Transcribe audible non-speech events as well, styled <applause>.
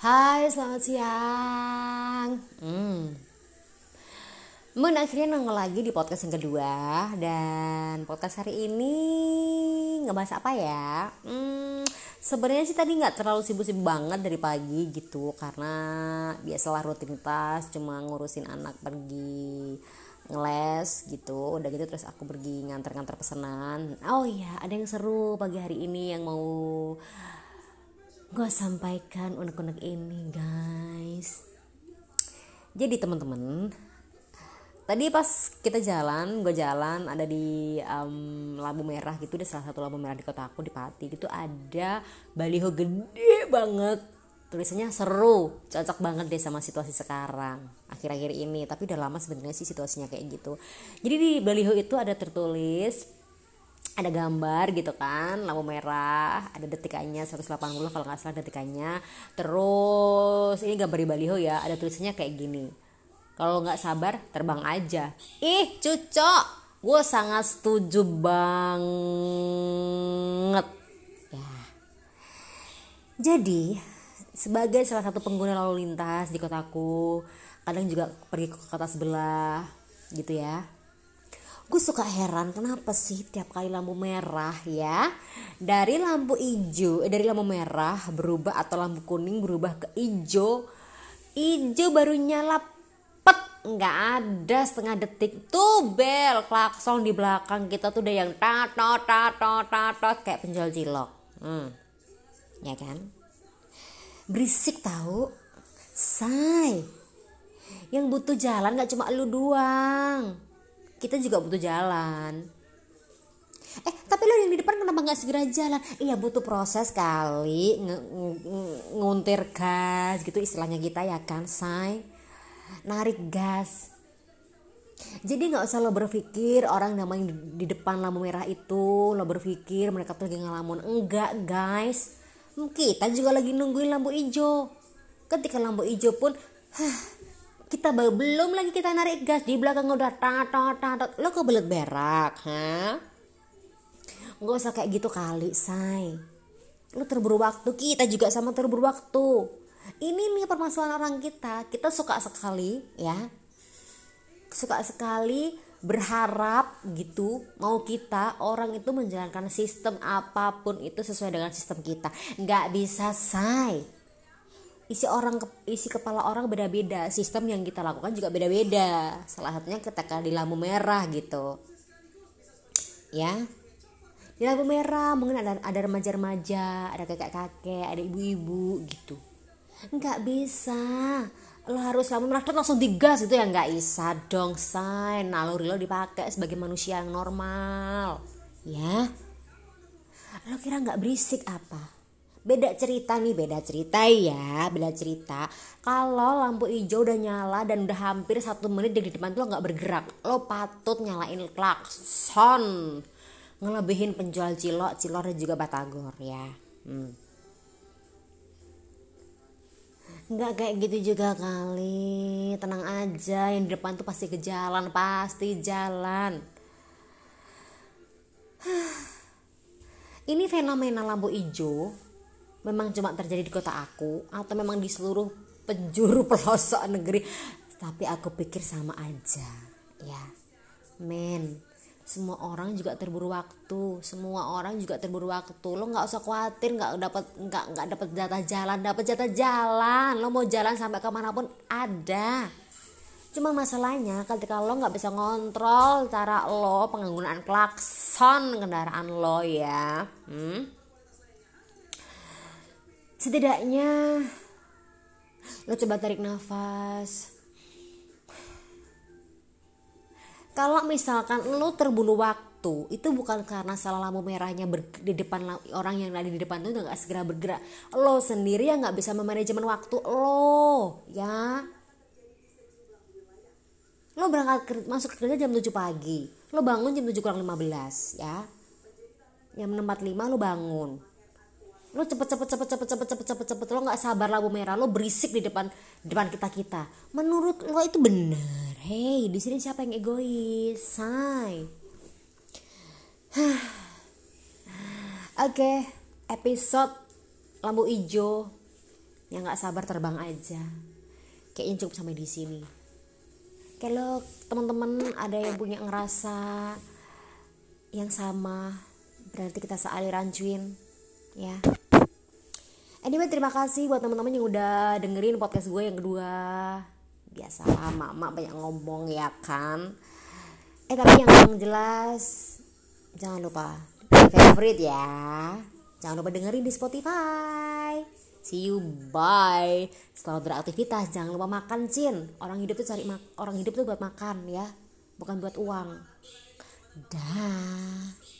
Hai, selamat siang. Hmm. Mun akhirnya nongol lagi di podcast yang kedua dan podcast hari ini ngebahas apa ya? Hmm, sebenarnya sih tadi nggak terlalu sibuk-sibuk banget dari pagi gitu karena biasalah rutinitas cuma ngurusin anak pergi ngeles gitu udah gitu terus aku pergi nganter-nganter pesanan oh iya ada yang seru pagi hari ini yang mau gue sampaikan unek-unek ini guys. Jadi teman-teman tadi pas kita jalan gue jalan ada di um, lampu merah gitu di salah satu lampu merah di kota aku di Pati gitu ada baliho gede banget. Tulisannya seru cocok banget deh sama situasi sekarang akhir-akhir ini. Tapi udah lama sebenarnya sih situasinya kayak gitu. Jadi di baliho itu ada tertulis ada gambar gitu kan lampu merah ada detikannya 180 kalau nggak salah detikannya terus ini gambar di baliho ya ada tulisannya kayak gini. Kalau nggak sabar terbang aja. Ih cucok gue sangat setuju banget. Ya. Jadi sebagai salah satu pengguna lalu lintas di kotaku kadang juga pergi ke kota sebelah gitu ya gue suka heran kenapa sih tiap kali lampu merah ya? Dari lampu hijau eh, dari lampu merah berubah atau lampu kuning berubah ke hijau. Hijau baru nyala pet nggak ada setengah detik. Tuh bel klakson di belakang kita tuh udah yang tatot tatot tatot kayak penjual cilok. Hmm. ya kan? Berisik tahu. Say yang butuh jalan nggak cuma lu doang kita juga butuh jalan. Eh tapi lo yang di depan kenapa nggak segera jalan? Iya butuh proses kali. Ng nguntir gas gitu istilahnya kita ya kan say. Narik gas. Jadi nggak usah lo berpikir orang namanya di depan lampu merah itu lo berpikir mereka tuh lagi ngelamun. Enggak guys. Kita juga lagi nungguin lampu hijau. Ketika lampu hijau pun huh, kita belum lagi kita narik gas di belakang udah tatot tatot lo kebelet berak ha nggak usah kayak gitu kali say. Lo terburu waktu kita juga sama terburu waktu. Ini nih permasalahan orang kita. Kita suka sekali ya. Suka sekali berharap gitu mau kita orang itu menjalankan sistem apa pun itu sesuai dengan sistem kita. Nggak bisa say isi orang isi kepala orang beda-beda. Sistem yang kita lakukan juga beda-beda. Salah satunya ketika di lampu merah gitu. Ya. Di lampu merah mungkin ada ada remaja-remaja ada kakek-kakek ada ibu-ibu gitu. Nggak bisa. Lo harus lampu merah langsung digas itu ya. Nggak bisa dong say naluri lo dipakai sebagai manusia yang normal. Ya. Lo kira nggak berisik apa beda cerita nih beda cerita ya beda cerita. Kalau lampu hijau udah nyala dan udah hampir satu menit di depan tuh lo nggak bergerak lo patut nyalain klakson. Ngelebihin penjual cilok cilor dan juga batagor ya. Hmm. nggak kayak gitu juga kali. Tenang aja yang di depan tuh pasti ke jalan pasti jalan. <sighs> Ini fenomena lampu hijau memang cuma terjadi di kota aku atau memang di seluruh penjuru <laughs> pelosok negeri. Tapi aku pikir sama aja ya. Men semua orang juga terburu waktu. Semua orang juga terburu waktu. Lo nggak usah khawatir nggak dapat nggak nggak dapat jatah jalan. Dapat jatah jalan. Lo mau jalan sampai ke mana pun ada. Cuma masalahnya ketika lo nggak bisa ngontrol cara lo penggunaan klakson kendaraan lo ya. Hmm? Setidaknya lo coba tarik nafas. Kalau misalkan lo terbulu waktu itu bukan karena salah lampu merahnya di depan orang yang ada di depan itu nggak segera bergerak. Lo sendiri yang nggak bisa memanajemen waktu lo ya. Lo berangkat masuk kerja jam 7 pagi lo bangun jam 7 kurang 15 ya. Jam 4.5 lo bangun lo cepet cepet cepet cepet cepet cepet cepet cepet. Lo nggak sabar lampu merah. Lo berisik di depan depan kita kita. Menurut lo itu benar hei di sini siapa yang egois? Say. <sighs> Oke okay, episode lampu hijau. Yang nggak sabar terbang aja. Kayaknya cukup sampai di sini. Kalau teman-teman ada yang punya ngerasa yang sama berarti kita sealiran cuin ya anyway terima kasih buat teman-teman yang udah dengerin podcast gue yang kedua. Biasa mak-mak banyak ngomong ya kan? Eh tapi yang jelas jangan lupa favorite ya. Jangan lupa dengerin di Spotify. See you bye. Selamat beraktivitas. Jangan lupa makan cin. Orang hidup tuh cari orang hidup tuh buat makan ya. Bukan buat uang. Dah